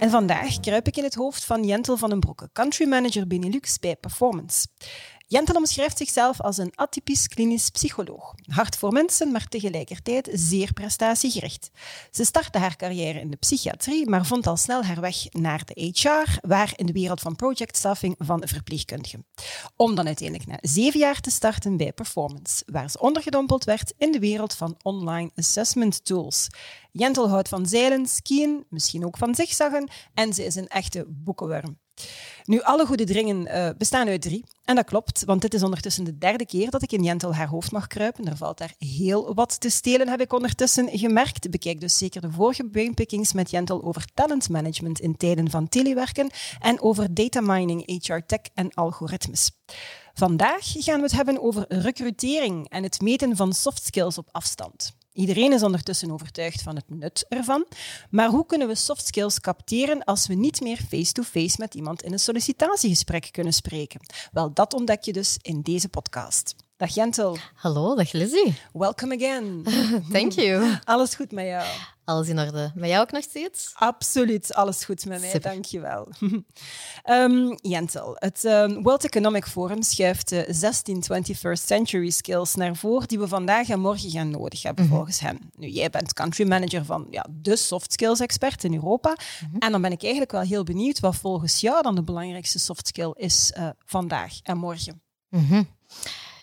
En vandaag kruip ik in het hoofd van Jentel van den Broeke, country manager Benelux bij Performance. Jentel omschrijft zichzelf als een atypisch klinisch psycholoog. Hard voor mensen, maar tegelijkertijd zeer prestatiegericht. Ze startte haar carrière in de psychiatrie, maar vond al snel haar weg naar de HR, waar in de wereld van projectstaffing van verpleegkundigen. Om dan uiteindelijk na zeven jaar te starten bij Performance, waar ze ondergedompeld werd in de wereld van online assessment tools. Jentel houdt van zeilen, skiën, misschien ook van zigzaggen en ze is een echte boekenworm. Nu, alle goede dringen uh, bestaan uit drie. En dat klopt, want dit is ondertussen de derde keer dat ik in Jentel haar hoofd mag kruipen. Er valt daar heel wat te stelen, heb ik ondertussen gemerkt. Bekijk dus zeker de vorige brainpickings met Jentel over talentmanagement in tijden van telewerken en over data mining, HR tech en algoritmes. Vandaag gaan we het hebben over recrutering en het meten van soft skills op afstand. Iedereen is ondertussen overtuigd van het nut ervan. Maar hoe kunnen we soft skills capteren als we niet meer face-to-face met iemand in een sollicitatiegesprek kunnen spreken? Wel, dat ontdek je dus in deze podcast. Dag Jentel. Hallo, dag Lizzie. Welcome again. Thank you. Alles goed met jou? Alles in orde. Met jou ook nog steeds? Absoluut, alles goed met mij, Super. dankjewel. um, Jentel, het um, World Economic Forum schuift de 16 21st century skills naar voren die we vandaag en morgen gaan nodig hebben, mm -hmm. volgens hen. Nu, jij bent country manager van ja, de soft skills expert in Europa. Mm -hmm. En dan ben ik eigenlijk wel heel benieuwd wat volgens jou dan de belangrijkste soft skill is uh, vandaag en morgen. Mm -hmm.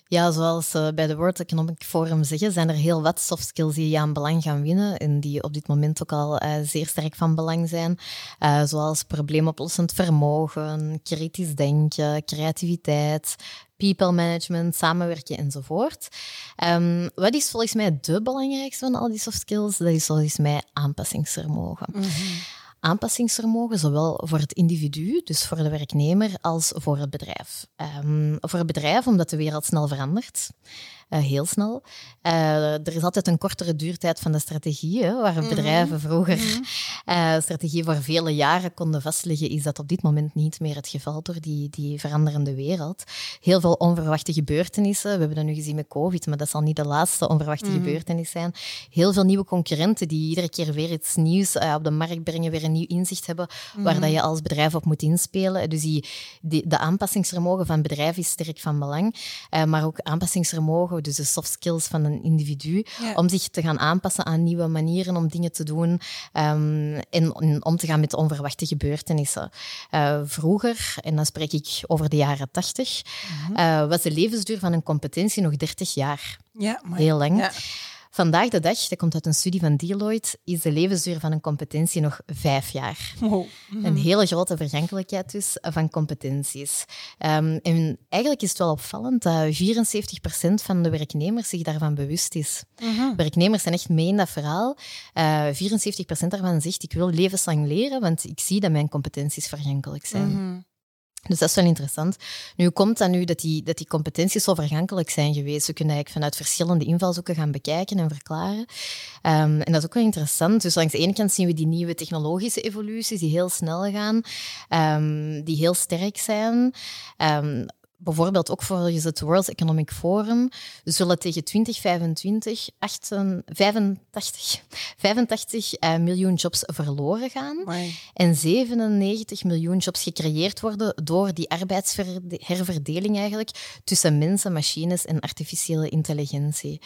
Ja, zoals uh, bij de World Economic Forum zeggen, zijn er heel wat soft skills die aan belang gaan winnen en die op dit moment ook al uh, zeer sterk van belang zijn. Uh, zoals probleemoplossend vermogen, kritisch denken, creativiteit, people management, samenwerken enzovoort. Um, wat is volgens mij de belangrijkste van al die soft skills? Dat is volgens mij aanpassingsvermogen. -hmm aanpassingsvermogen, zowel voor het individu, dus voor de werknemer, als voor het bedrijf. Um, voor het bedrijf, omdat de wereld snel verandert. Uh, heel snel. Uh, er is altijd een kortere duurtijd van de strategie, hè, waar mm-hmm. bedrijven vroeger mm-hmm. strategie voor vele jaren konden vastleggen, is dat op dit moment niet meer het geval door die, die veranderende wereld. Heel veel onverwachte gebeurtenissen. We hebben dat nu gezien met COVID, maar dat zal niet de laatste onverwachte mm-hmm. gebeurtenis zijn. Heel veel nieuwe concurrenten die iedere keer weer iets nieuws op de markt brengen, weer een nieuw inzicht hebben, waar dat je als bedrijf op moet inspelen. Dus die, die, de aanpassingsvermogen van bedrijven is sterk van belang, maar ook aanpassingsvermogen dus de soft skills van een individu, ja. om zich te gaan aanpassen aan nieuwe manieren om dingen te doen um, en, en, om te gaan met onverwachte gebeurtenissen. Uh, vroeger, en dan spreek ik over de jaren tachtig, mm -hmm. uh, was de levensduur van een competentie nog 30 jaar. Ja, maar, Heel lang. Ja. Vandaag de dag, dat komt uit een studie van Deloitte, is de levensduur van een competentie nog vijf jaar. Mm. Een hele grote vergankelijkheid dus van competenties. Um, en eigenlijk is het wel opvallend dat 74% van de werknemers zich daarvan bewust is. Mm -hmm. Werknemers zijn echt mee in dat verhaal. Uh, 74% daarvan zegt, ik wil levenslang leren, want ik zie dat mijn competenties vergankelijk zijn. Mm -hmm. Dus dat is wel interessant. Nu komt dat nu dat die, dat die competenties zo vergankelijk zijn geweest? We kunnen eigenlijk vanuit verschillende invalshoeken gaan bekijken en verklaren. Um, en dat is ook wel interessant. Dus langs de ene kant zien we die nieuwe technologische evoluties die heel snel gaan, um, die heel sterk zijn. Um, bijvoorbeeld ook volgens het World Economic Forum, zullen tegen 2025 85, 85 uh, miljoen jobs verloren gaan Amai. en 97 miljoen jobs gecreëerd worden door die arbeidsherverdeling eigenlijk tussen mensen, machines en artificiële intelligentie.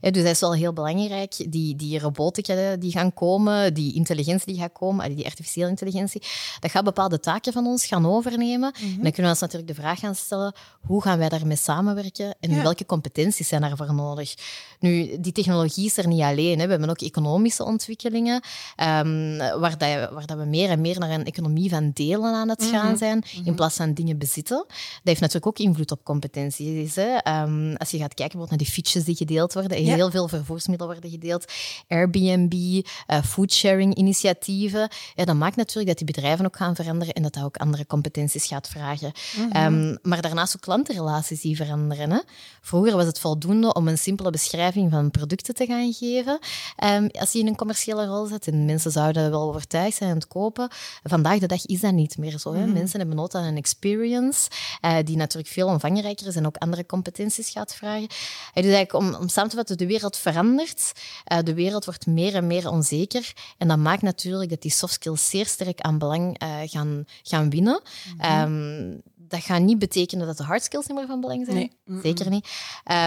Ja, dus dat is wel heel belangrijk. Die, die robotica die gaan komen, die intelligentie die gaat komen, die artificiële intelligentie, dat gaat bepaalde taken van ons gaan overnemen. Mm -hmm. En dan kunnen we ons natuurlijk de vraag gaan stellen, hoe gaan wij daarmee samenwerken en welke competenties zijn daarvoor nodig. Nu, die technologie is er niet alleen. Hè. We hebben ook economische ontwikkelingen, um, waar, dat, waar dat we meer en meer naar een economie van delen aan het gaan mhm. zijn, in mhm. plaats van dingen bezitten. Dat heeft natuurlijk ook invloed op competenties. Hè. Um, als je gaat kijken naar die fietsjes die gedeeld worden, heel veel vervoersmiddelen worden gedeeld, Airbnb, uh, foodsharing-initiatieven, ja, dat maakt natuurlijk dat die bedrijven ook gaan veranderen en dat dat ook andere competenties gaat vragen. Mhm. Ehm, maar ook klantenrelaties die veranderen. Hè. Vroeger was het voldoende om een simpele beschrijving van producten te gaan geven. Um, als je in een commerciële rol zit en mensen zouden wel overtuigd zijn aan het kopen. Vandaag de dag is dat niet meer zo. Hè. Mhm. Mensen hebben nood aan een experience uh, die natuurlijk veel omvangrijker is en ook andere competenties gaat vragen. dus eigenlijk om, om samen te vatten, de wereld verandert. Uh, de wereld wordt meer en meer onzeker. En dat maakt natuurlijk dat die soft skills zeer sterk aan belang uh, gaan, gaan winnen. Mm dat gaat niet betekenen dat de hard skills niet meer van belang zijn. Nee. Zeker niet.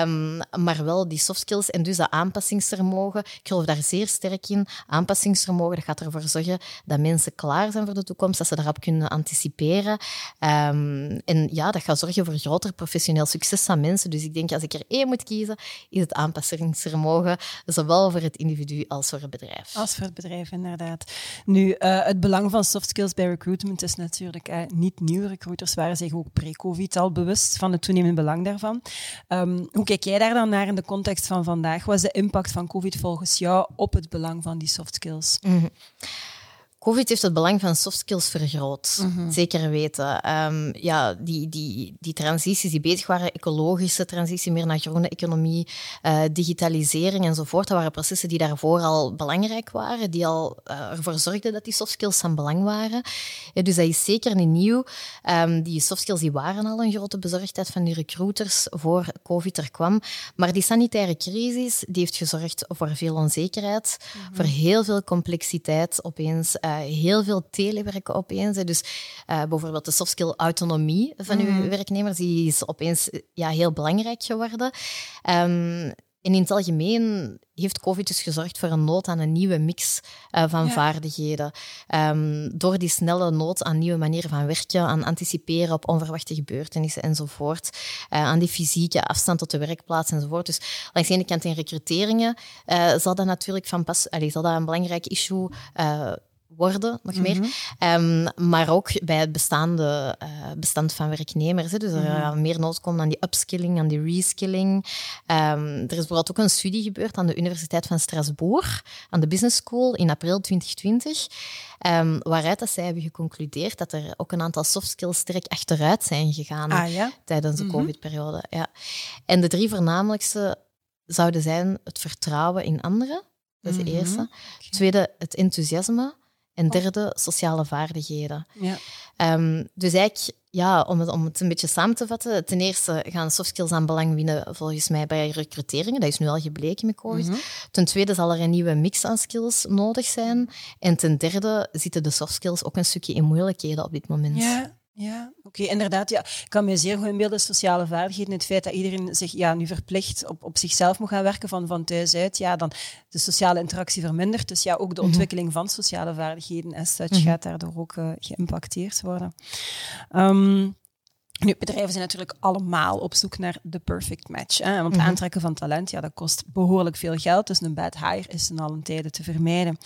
Um, maar wel die soft skills en dus dat aanpassingsvermogen. Ik geloof daar zeer sterk in. Aanpassingsvermogen, dat gaat ervoor zorgen dat mensen klaar zijn voor de toekomst, dat ze daarop kunnen anticiperen. Um, en ja, dat gaat zorgen voor groter professioneel succes van mensen. Dus ik denk, als ik er één moet kiezen, is het aanpassingsvermogen, zowel voor het individu als voor het bedrijf. Als voor het bedrijf, inderdaad. Nu, uh, het belang van soft skills bij recruitment is natuurlijk uh, niet nieuw. Recruiters waren zich ook pre-COVID al bewust van het toenemende belang daarvan. Ehm, hoe kijk jij daar dan naar in de context van vandaag? Wat is de impact van COVID volgens jou op het belang van die soft skills? Mhm. COVID heeft het belang van soft skills vergroot. Mhm. Zeker weten. Um, ja, die, die, die transities die bezig waren, ecologische transitie, meer naar groene economie, uh, digitalisering enzovoort, dat waren processen die daarvoor al belangrijk waren, die al uh, ervoor zorgden dat die soft skills van belang waren. Ja, dus dat is zeker niet nieuw. Um, die soft skills die waren al een grote bezorgdheid van die recruiters voor COVID er kwam. Maar die sanitaire crisis die heeft gezorgd voor veel onzekerheid, mhm. voor heel veel complexiteit opeens. Uh, heel veel telewerken opeens. Dus uh, bijvoorbeeld de soft skill autonomie van uw mhm. werknemers die is opeens ja, heel belangrijk geworden. Um, en in het algemeen heeft COVID dus gezorgd voor een nood aan een nieuwe mix uh, van vaardigheden. Um, door die snelle nood aan nieuwe manieren van werken, aan anticiperen op onverwachte gebeurtenissen enzovoort, uh, aan die fysieke afstand tot de werkplaats enzovoort. Dus langs de ene kant in recruteringen uh, zal dat natuurlijk van pas, allez, zal dat een belangrijk issue worden, nog meer. Mhm. Ehm, maar ook bij het bestaande uh, bestand van werknemers. Hè. Dus er mm meer nood komt aan die upskilling, aan die reskilling. Um, er is bijvoorbeeld ook een studie gebeurd aan de Universiteit van Strasbourg, aan de Business School in april 2020. Um, waaruit dat zij hebben geconcludeerd dat er ook een aantal soft skills sterk achteruit zijn gegaan ah, tijdens de mhm. COVID-periode. Ja. En de drie voornamelijkste zouden zijn het vertrouwen in anderen. Dat is de mhm. eerste. Tweede, het enthousiasme. En derde, sociale vaardigheden. Ja. Um, dus eigenlijk, ja, om het, om het een beetje samen te vatten, ten eerste gaan soft skills aan belang winnen volgens mij bij recruteringen. Dat is nu al gebleken met COVID. Mhm. Ten tweede zal er een nieuwe mix aan skills nodig zijn. En ten derde zitten de soft skills ook een stukje in moeilijkheden op dit moment. Ja, ja, oké, inderdaad. Ja. Ik kan me zeer goed inbeelden, sociale vaardigheden, het feit dat iedereen zich ja, nu verplicht op, op zichzelf moet gaan werken van, van thuis uit, ja, dan de sociale interactie vermindert. Dus ja, ook de mhm. ontwikkeling van sociale vaardigheden en such mm gaat daardoor ook uh, geïmpacteerd worden. Um, nu, bedrijven zijn natuurlijk allemaal op zoek naar de perfect match. Hè? Want het mhm. aantrekken van talent, ja, dat kost behoorlijk veel geld. Dus een bad hire is in allen tijden te vermijden.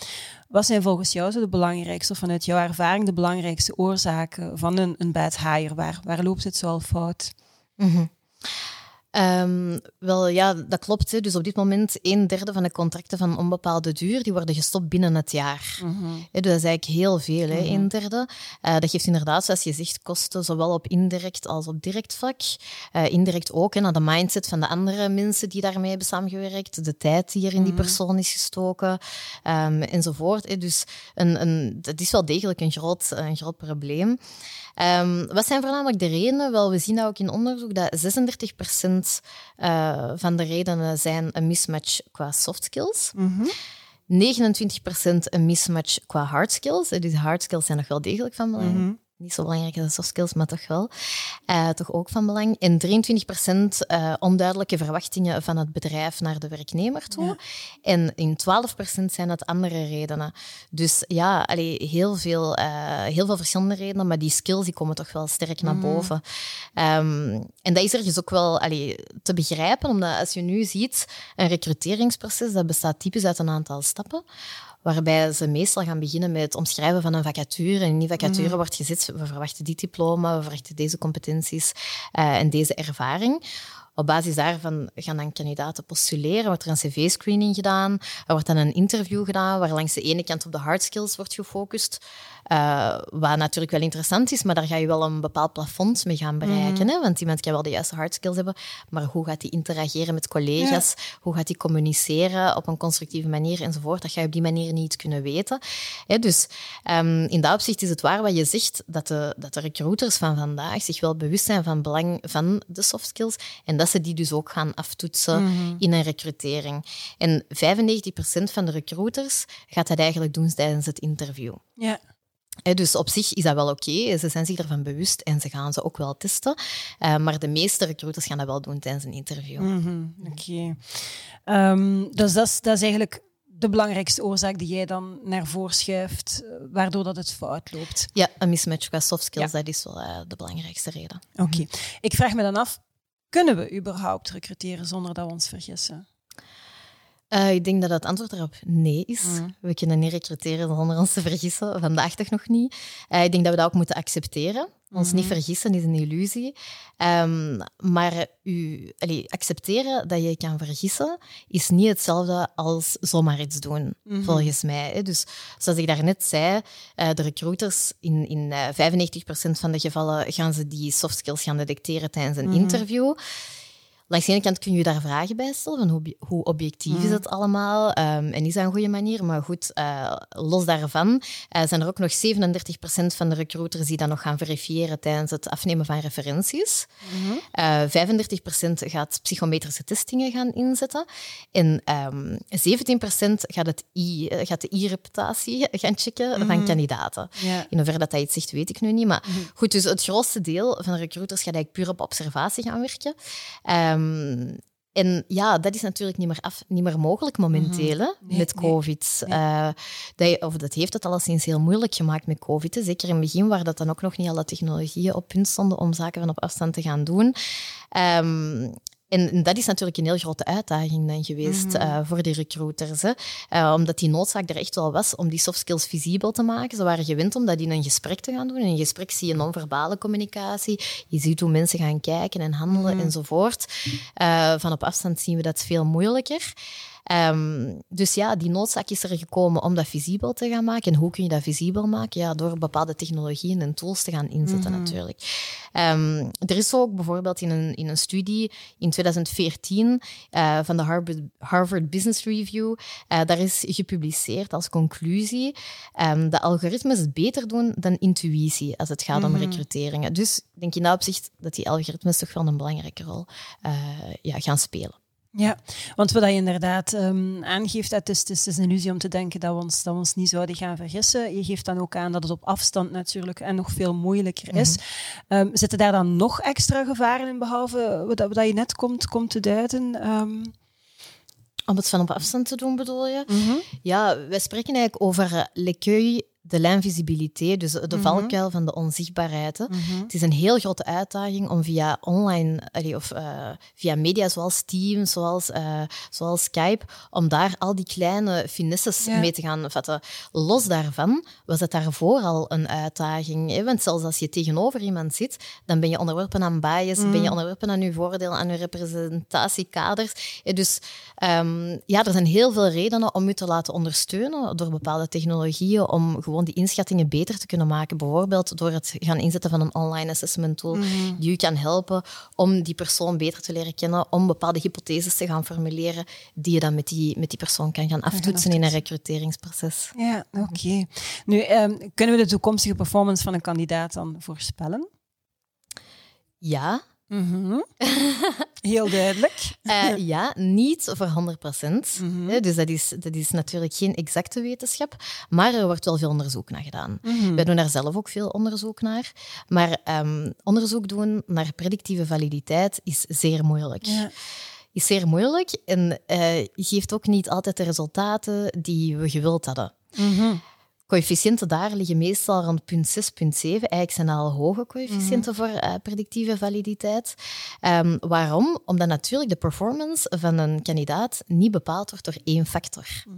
Wat zijn volgens jou zo de belangrijkste, of vanuit jouw ervaring, de belangrijkste oorzaken van een, een bad hire? Waar, waar loopt het zoal fout? Mm Um, wel ja, dat klopt. Hè. Dus op dit moment een derde van de contracten van onbepaalde duur die worden gestopt binnen het jaar. Mm dus dat is eigenlijk heel veel, hè, mhm. een derde. Uh, dat geeft inderdaad, zoals je zegt, kosten zowel op indirect als op direct vlak. Uh, indirect ook, hè, naar de mindset van de andere mensen die daarmee hebben samengewerkt, de tijd die er in die mhm. persoon is gestoken, um, enzovoort. Hè. Dus een, een, dat is wel degelijk een groot, een groot probleem. Um, wat zijn voornamelijk de redenen? Wel, we zien dat ook in onderzoek dat 36% uh, eh, van de redenen zijn een mismatch qua soft skills. Mm 29% een mismatch qua hard skills. Dus hard skills zijn nog wel degelijk van belang. Niet zo belangrijk als soft skills, maar toch wel. Uh, toch ook van belang. En 23% uh, onduidelijke verwachtingen van het bedrijf naar de werknemer toe. Ja. En in 12% zijn het andere redenen. Dus ja, allee, heel, veel, uh, heel veel verschillende redenen, maar die skills die komen toch wel sterk naar mhm. boven. Um, en dat is ergens ook wel allee, te begrijpen, omdat als je nu ziet, een recruteringsproces dat bestaat typisch uit een aantal stappen waarbij ze meestal gaan beginnen met het omschrijven van een vacature. En in die vacature mm. wordt gezet, we verwachten dit diploma, we verwachten deze competenties uh, en deze ervaring. Op basis daarvan gaan dan kandidaten postuleren, wordt er een cv-screening gedaan, er wordt dan een interview gedaan, waar langs de ene kant op de hard skills wordt gefocust, uh, wat natuurlijk wel interessant is, maar daar ga je wel een bepaald plafond mee gaan bereiken. Mhm. hè? Want iemand kan wel de juiste hard skills hebben, maar hoe gaat hij interageren met collega's? Hoe gaat hij communiceren op een constructieve manier enzovoort? Dat ga je op die manier niet kunnen weten. Hè? Dus um, in dat opzicht is het waar wat je zegt, dat de, dat de recruiters van vandaag zich wel bewust zijn van het belang van de soft skills en dat ze die dus ook gaan aftoetsen mhm. in een recrutering. En 95% van de recruiters gaat dat eigenlijk doen tijdens het interview. Ja dus op zich is dat wel oké. Ze zijn zich ervan bewust en ze gaan ze ook wel testen. Uh, maar de meeste recruiters gaan dat wel doen tijdens een interview. Mm oké. Ehm, dus dat is, dat is eigenlijk de belangrijkste oorzaak die jij dan naar voren schuift, eh, waardoor dat het fout loopt. Ja, een mismatch qua soft skills, dat is wel uh, de belangrijkste reden. Oké. Ik vraag me dan af, kunnen we überhaupt recruteren zonder dat we ons vergissen? Uh, ik denk dat het antwoord erop nee is. Mm. We kunnen niet recruteren zonder ons te vergissen. Vandaag toch nog niet. Uh, ik denk dat we dat ook moeten accepteren. Ons niet mhm. vergissen is een illusie. Um, maar u, allee, accepteren dat je kan vergissen is niet hetzelfde als zomaar iets doen, mm volgens mij. Dus zoals ik daarnet zei, uh, de recruiters in, in uh, 95% van de gevallen gaan ze die soft skills gaan detecteren tijdens een mm interview. Langs de ene kant kun je daar vragen bij stellen, van hoe, hoe objectief is mm. het allemaal um, en is dat een goede manier. Maar goed, uh, los daarvan uh, zijn er ook nog 37% van de recruiters die dat nog gaan verifiëren tijdens het afnemen van referenties. Mm -hmm. uh, 35% gaat psychometrische testingen gaan inzetten. En um, ehm, 17% gaat, het I, eh, gaat de i-reputatie gaan checken mm -hmm. van kandidaten. Yeah. In hoeverre dat dat iets zegt, weet ik nu niet. Maar -hmm. goed, dus het grootste deel van de recruiters gaat eigenlijk puur op observatie gaan werken. Um, Um, en ja, dat is natuurlijk niet meer, af, niet meer mogelijk momenteel mhm. met COVID. Nee, Uh, dat, of dat heeft het alleszins heel moeilijk gemaakt met COVID. Zeker in het begin, waar dat dan ook nog niet alle technologieën op punt stonden om zaken van op afstand te gaan doen. Um, en dat is natuurlijk een heel grote uitdaging dan geweest mhm. eh, voor de recruiters. Hè. Uh, omdat die noodzaak er echt wel was om die soft skills visibel te maken. Ze waren gewend om dat in een gesprek te gaan doen. In een gesprek zie je non-verbale communicatie. Je ziet hoe mensen gaan kijken en handelen mhm. enzovoort. Uh, van op afstand zien we dat veel moeilijker. Um, dus ja, die noodzaak is er gekomen om dat visibel te gaan maken. En hoe kun je dat visibel maken? Ja, door bepaalde technologieën en tools te gaan inzetten mm -hmm. natuurlijk. Um, er is ook bijvoorbeeld in een, in een studie in 2014 uh, van de Harvard, Harvard Business Review, uh, daar is gepubliceerd als conclusie um, dat algoritmes het beter doen dan intuïtie als het gaat mm -hmm. om mhm. recruteringen. Dus ik denk in dat opzicht dat die algoritmes toch wel een belangrijke rol uh, ja, gaan spelen. Ja, want wat je inderdaad um, aangeeft, het is, het is een illusie om te denken dat we, ons, dat we ons niet zouden gaan vergissen. Je geeft dan ook aan dat het op afstand natuurlijk en nog veel moeilijker is. Mm um, zitten daar dan nog extra gevaren in, behalve wat, wat je net komt, komt te duiden? Um... Om het van op afstand te doen, bedoel je? Mm -hmm. Ja, wij spreken eigenlijk over l'écueil de l'invisibilité, dus de mhm. valkuil van de onzichtbaarheid. Mhm. Het is een heel grote uitdaging om via online, of uh, via media zoals Teams, zoals, uh, zoals Skype, om daar al die kleine finesses mee te gaan vatten. Los daarvan was het daarvoor al een uitdaging. Hè? Want zelfs als je tegenover iemand zit, dan ben je onderworpen aan bias, ben je mhm. onderworpen aan je voordeel, aan je representatiekaders. Dus um, ja, er zijn heel veel redenen om je te laten ondersteunen door bepaalde technologieën, om gewoon die inschattingen beter te kunnen maken. Bijvoorbeeld door het gaan inzetten van een online assessment tool mhm. die u kan helpen om die persoon beter te leren kennen, om bepaalde hypotheses te gaan formuleren die je dan met die, met die persoon kan gaan aftoetsen in een recruteringsproces. Ja, oké. Nu, um, kunnen we de toekomstige performance van een kandidaat dan voorspellen? Ja, Mhm. Heel duidelijk. Uh, ja, niet voor 100 procent. Mhm. Dus dat is, dat is natuurlijk geen exacte wetenschap, maar er wordt wel veel onderzoek naar gedaan. Mhm. Wij doen daar zelf ook veel onderzoek naar. Maar ehm, onderzoek doen naar predictieve validiteit is zeer moeilijk. Ja. Is zeer moeilijk en eh, geeft ook niet altijd de resultaten die we gewild hadden. Mhm. Coëfficiënten daar liggen meestal rond punt 6, punt 7. Eigenlijk zijn dat al hoge coëfficiënten Mhm. voor eh, predictieve validiteit. Ehm, waarom? Omdat natuurlijk de performance van een kandidaat niet bepaald wordt door één factor. Mhm.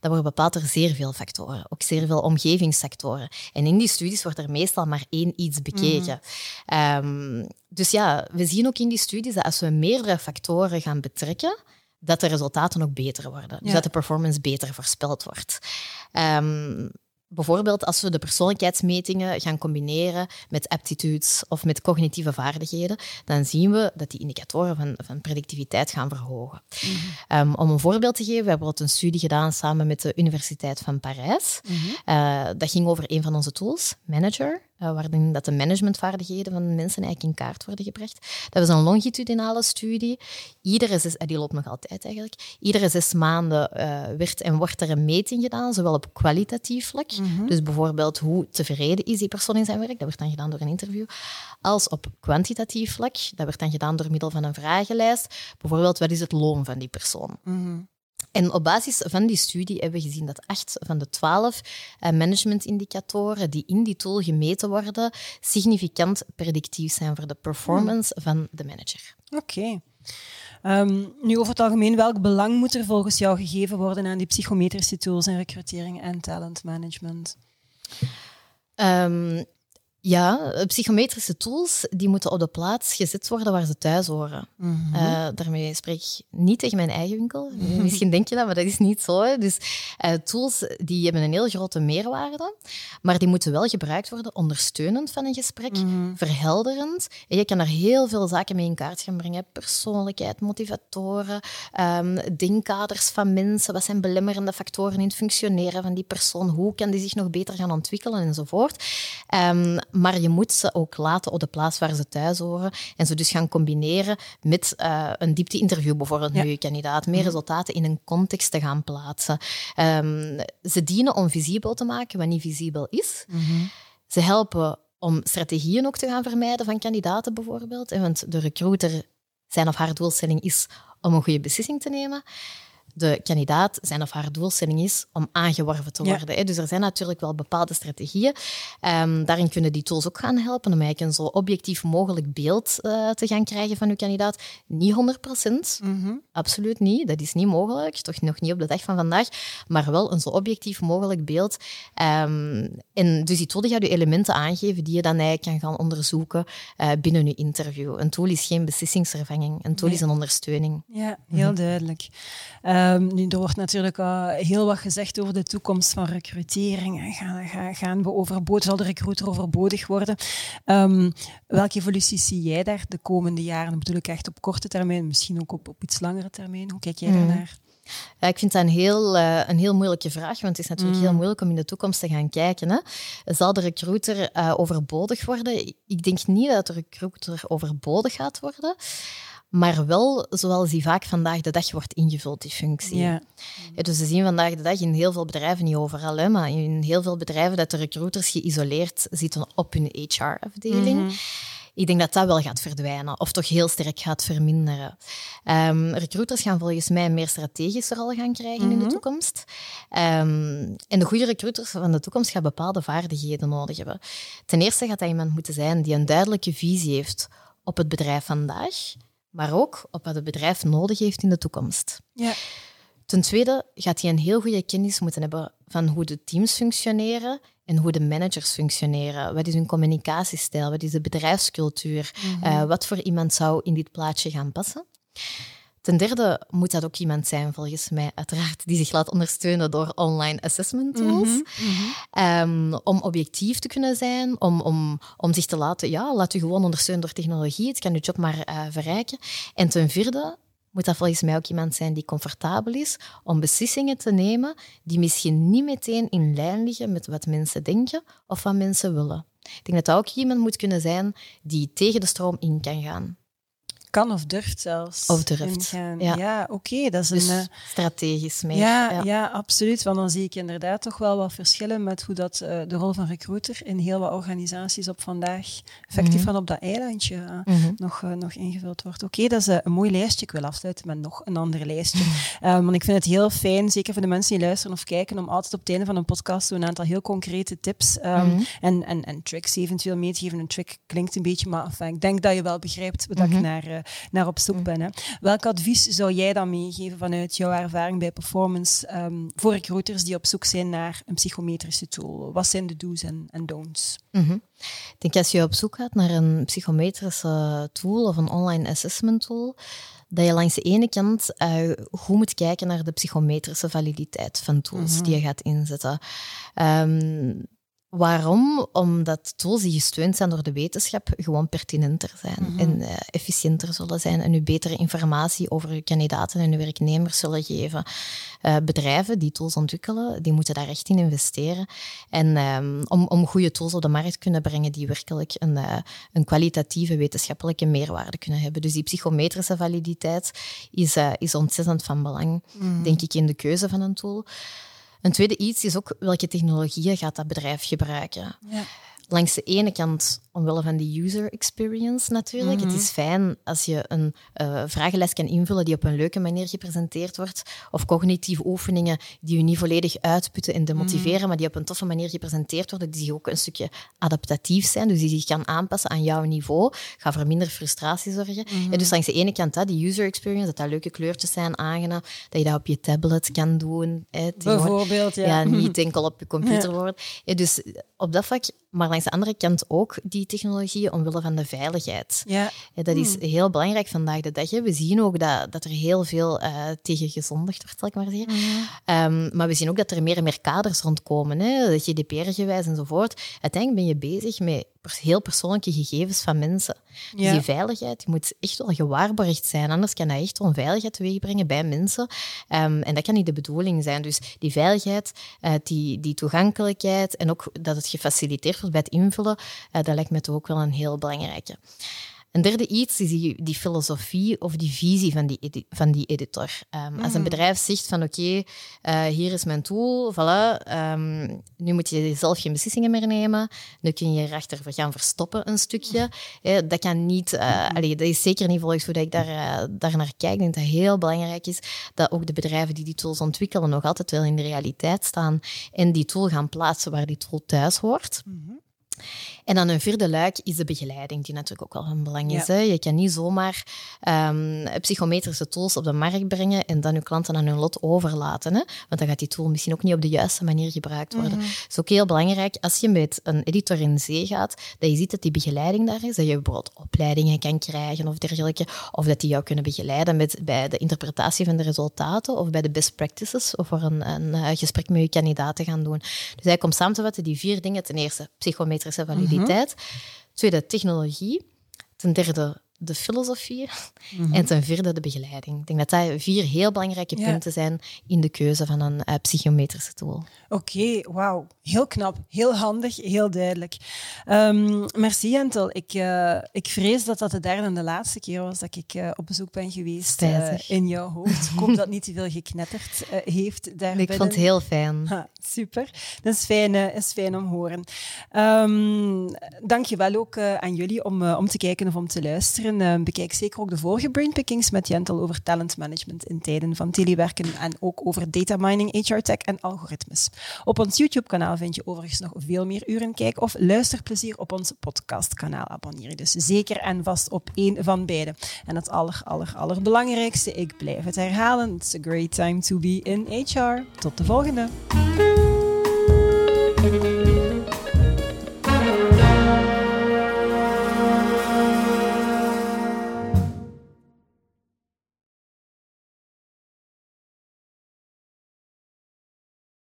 Dat wordt bepaald door zeer veel factoren, ook zeer veel omgevingsfactoren. En in die studies wordt er meestal maar één iets bekeken. Ehm, dus ja, we zien ook in die studies dat als we meerdere factoren gaan betrekken, dat de resultaten ook beter worden. Dus dat de performance beter voorspeld wordt. Ehm, bijvoorbeeld als we de persoonlijkheidsmetingen gaan combineren met aptitudes of met cognitieve vaardigheden, dan zien we dat die indicatoren van, van predictiviteit gaan verhogen. Ehm, om een voorbeeld te geven, we hebben bijvoorbeeld een studie gedaan samen met de Universiteit van Parijs. Eh, dat ging over een van onze tools, Manager, eh, waarin dat de managementvaardigheden van mensen eigenlijk in kaart worden gebracht. Dat was een longitudinale studie. Iedere zes, eh, die loopt nog altijd eigenlijk. Iedere zes maanden eh, werd en wordt er een meting gedaan, zowel op kwalitatief vlak, dus bijvoorbeeld hoe tevreden is die persoon in zijn werk, dat wordt dan gedaan door een interview, als op kwantitatief vlak, dat wordt dan gedaan door middel van een vragenlijst. Bijvoorbeeld, wat is het loon van die persoon? Mhm. En op basis van die studie hebben we gezien dat acht van de twaalf eh, managementindicatoren die in die tool gemeten worden, significant predictief zijn voor de performance van de manager. Oké. Ehm, nu, over het algemeen, welk belang moet er volgens jou gegeven worden aan die psychometrische tools in recrutering en talentmanagement? Ehm, ja, eh, psychometrische tools die moeten op de plaats gezet worden waar ze thuis horen. Mhm. Eh, daarmee spreek ik niet tegen mijn eigen winkel. Misschien denk je dat, maar dat is niet zo. Hè. Dus eh, tools die hebben een heel grote meerwaarde, maar die moeten wel gebruikt worden ondersteunend van een gesprek, Mhm. verhelderend. En je kan er heel veel zaken mee in kaart gaan brengen. Persoonlijkheid, motivatoren, ehm, denkkaders van mensen. Wat zijn belemmerende factoren in het functioneren van die persoon? Hoe kan die zich nog beter gaan ontwikkelen enzovoort. Ehm, maar je moet ze ook laten op de plaats waar ze thuis horen. En ze dus gaan combineren met eh, een diepte-interview bijvoorbeeld Ja. met je kandidaat. Meer resultaten in een context te gaan plaatsen. Ehm, ze dienen om visibel te maken wat niet visibel is. Mhm. Ze helpen om strategieën ook te gaan vermijden van kandidaten bijvoorbeeld. Want de recruiter, zijn of haar doelstelling is om een goede beslissing te nemen. De kandidaat, zijn of haar doelstelling is om aangeworven te worden. Dus er zijn natuurlijk wel bepaalde strategieën. Ehm, daarin kunnen die tools ook gaan helpen om eigenlijk een zo objectief mogelijk beeld eh, te gaan krijgen van uw kandidaat. Niet 100 procent, Mhm. Absoluut niet. Dat is niet mogelijk. Toch nog niet op de dag van vandaag. Maar wel een zo objectief mogelijk beeld. Ehm, en dus die tool die gaat je elementen aangeven die je dan eigenlijk kan gaan onderzoeken eh, binnen je interview. Een tool is geen beslissingsvervanging. Een tool Nee. is een ondersteuning. Ja, heel duidelijk. Ehm, nu, er wordt natuurlijk al heel wat gezegd over de toekomst van recrutering. Gaan, gaan, gaan we overbodig, zal de recruiter overbodig worden? Ehm, welke evoluties zie jij daar de komende jaren? Dat bedoel ik echt op korte termijn, misschien ook op, op iets langere termijn. Hoe kijk jij Mhm. daarnaar? Ja, ik vind dat een heel, eh, een heel moeilijke vraag, want het is natuurlijk Mm. heel moeilijk om in de toekomst te gaan kijken. Hè. Zal de recruiter eh, overbodig worden? Ik denk niet dat de recruiter overbodig gaat worden, maar wel zoals die vaak vandaag de dag wordt ingevuld, die functie. Ja. Ja, dus we zien vandaag de dag in heel veel bedrijven, niet overal, hè, maar in heel veel bedrijven, dat de recruiters geïsoleerd zitten op hun HR-afdeling. Mhm. Ik denk dat dat wel gaat verdwijnen, of toch heel sterk gaat verminderen. Ehm, recruiters gaan volgens mij een meer strategische rol gaan krijgen in de Mhm. toekomst. Ehm, en de goede recruiters van de toekomst gaan bepaalde vaardigheden nodig hebben. Ten eerste gaat dat iemand moeten zijn die een duidelijke visie heeft op het bedrijf vandaag, maar ook op wat het bedrijf nodig heeft in de toekomst. Ja. Ten tweede gaat hij een heel goede kennis moeten hebben van hoe de teams functioneren en hoe de managers functioneren. Wat is hun communicatiestijl? Wat is de bedrijfscultuur? Eh, wat voor iemand zou in dit plaatje gaan passen? Ten derde moet dat ook iemand zijn, volgens mij, uiteraard, die zich laat ondersteunen door online assessment tools. Mhm. Ehm, om objectief te kunnen zijn, om, om, om zich te laten, ja, laat u gewoon ondersteunen door technologie. Het kan uw job maar eh, verrijken. En ten vierde moet dat volgens mij ook iemand zijn die comfortabel is om beslissingen te nemen die misschien niet meteen in lijn liggen met wat mensen denken of wat mensen willen. Ik denk dat dat ook iemand moet kunnen zijn die tegen de stroom in kan gaan. Kan of durft zelfs. Of durft. Ja. Ja, oké, dat is Dus een... eh, strategisch meer. ja, ja. absoluut. Want dan zie ik inderdaad toch wel wat verschillen met hoe dat, eh, de rol van recruiter in heel wat organisaties op vandaag effectief Mhm. van op dat eilandje eh, Mhm. nog, nog ingevuld wordt. Oké, dat is een mooi lijstje. Ik wil afsluiten met nog een ander lijstje. Mhm. Want ik vind het heel fijn, zeker voor de mensen die luisteren of kijken, om altijd op het einde van een podcast zo een aantal heel concrete tips ehm, en, en, en tricks eventueel mee te geven. Een trick klinkt een beetje, maar enfin, ik denk dat je wel begrijpt Mhm. ik naar, naar op zoek ben. Hè. Welk advies zou jij dan meegeven vanuit jouw ervaring bij performance ehm, voor recruiters die op zoek zijn naar een psychometrische tool? Wat zijn de do's en, en don'ts? Mhm. Ik denk als je op zoek gaat naar een psychometrische tool of een online assessment tool, dat je langs de ene kant eh, goed moet kijken naar de psychometrische validiteit van tools Mhm. die je gaat inzetten. Ehm, waarom? Omdat tools die gesteund zijn door de wetenschap gewoon pertinenter zijn Mhm. en eh, efficiënter zullen zijn en u betere informatie over uw kandidaten en uw werknemers zullen geven. Eh, bedrijven die tools ontwikkelen, die moeten daar echt in investeren. En ehm, om, om goede tools op de markt te kunnen brengen die werkelijk een, eh, een kwalitatieve wetenschappelijke meerwaarde kunnen hebben. Dus die psychometrische validiteit is, is ontzettend van belang, denk ik, in de keuze van een tool. Een tweede iets is ook welke technologieën gaat dat bedrijf gebruiken. Ja. Langs de ene kant omwille van de user experience natuurlijk. Mhm. Het is fijn als je een eh, vragenlijst kan invullen die op een leuke manier gepresenteerd wordt. Of cognitieve oefeningen die je niet volledig uitputten en demotiveren, Mhm. maar die op een toffe manier gepresenteerd worden, die ook een stukje adaptatief zijn, dus die zich kan aanpassen aan jouw niveau, gaat voor minder frustratie zorgen. Mhm. En dus langs de ene kant dat, die user experience, dat dat leuke kleurtjes zijn, aangenaam, dat je dat op je tablet kan doen. Hè, Bijvoorbeeld, ja. ja, niet enkel op je computer wordt. Ja, dus op dat vlak, maar langs de andere kant ook die technologieën omwille van de veiligheid. Ja. Ja, dat is Hmm. heel belangrijk vandaag de dag. hè. We zien ook dat, dat er heel veel eh, tegen gezondigd wordt, zal ik maar zeggen. Mhm. Ehm, maar we zien ook dat er meer en meer kaders rondkomen, hè, GDPR-gewijs enzovoort. Uiteindelijk ben je bezig met heel persoonlijke gegevens van mensen. Dus die veiligheid die moet echt wel gewaarborgd zijn. Anders kan dat echt onveiligheid teweegbrengen bij mensen. Ehm, en dat kan niet de bedoeling zijn. Dus die veiligheid, eh, die, die toegankelijkheid en ook dat het gefaciliteerd wordt bij het invullen, eh, dat lijkt me toch ook wel een heel belangrijke. Een derde iets is die, die filosofie of die visie van die, van die editor. Ehm, Als een bedrijf zegt van oké, eh, hier is mijn tool, voilà, ehm, nu moet je zelf geen beslissingen meer nemen, nu kun je erachter gaan verstoppen een stukje. Eh, dat kan niet, allee, dat is zeker niet volgens hoe ik daar, daar naar kijk. Ik denk dat het heel belangrijk is dat ook de bedrijven die die tools ontwikkelen nog altijd wel in de realiteit staan en die tool gaan plaatsen waar die tool thuis hoort. En dan een vierde luik is de begeleiding, die natuurlijk ook wel van belang is. Ja. Hè. Je kan niet zomaar ehm, psychometrische tools op de markt brengen en dan je klanten aan hun lot overlaten. Hè. Want dan gaat die tool misschien ook niet op de juiste manier gebruikt worden. Het is ook heel belangrijk, als je met een editor in zee gaat, dat je ziet dat die begeleiding daar is. Dat je bijvoorbeeld opleidingen kan krijgen of dergelijke. Of dat die jou kunnen begeleiden met, bij de interpretatie van de resultaten of bij de best practices of voor een, een eh, gesprek met je kandidaat te gaan doen. Dus eigenlijk om samen te vatten, die vier dingen. Ten eerste, psychometrische validiteit. Tweede, technologie. Ten derde, de filosofie. En ten vierde, de begeleiding. Ik denk dat dat vier heel belangrijke Ja. punten zijn in de keuze van een eh, psychometrische tool. Oké, wauw. Heel knap, heel handig, heel duidelijk. Ehm, merci, Jentel. Ik, eh, ik vrees dat dat de derde en de laatste keer was dat ik eh, op bezoek ben geweest in jouw hoofd. Ik hoop dat het niet te veel geknetterd heeft daar Ik vond het heel fijn. Ha, super. Dat is fijn, is fijn om te horen. Ehm Dank je wel ook aan jullie om, om te kijken of om te luisteren. Eh, bekijk zeker ook de vorige Brainpickings met Jentel over talentmanagement in tijden van telewerken en ook over data mining, HR tech en algoritmes. Op ons YouTube-kanaal vind je overigens nog veel meer uren kijk of luisterplezier op ons podcastkanaal. Abonneer je dus zeker en vast op één van beide. En het aller, aller, allerbelangrijkste, ik blijf het herhalen, it's a great time to be in HR. Tot de volgende.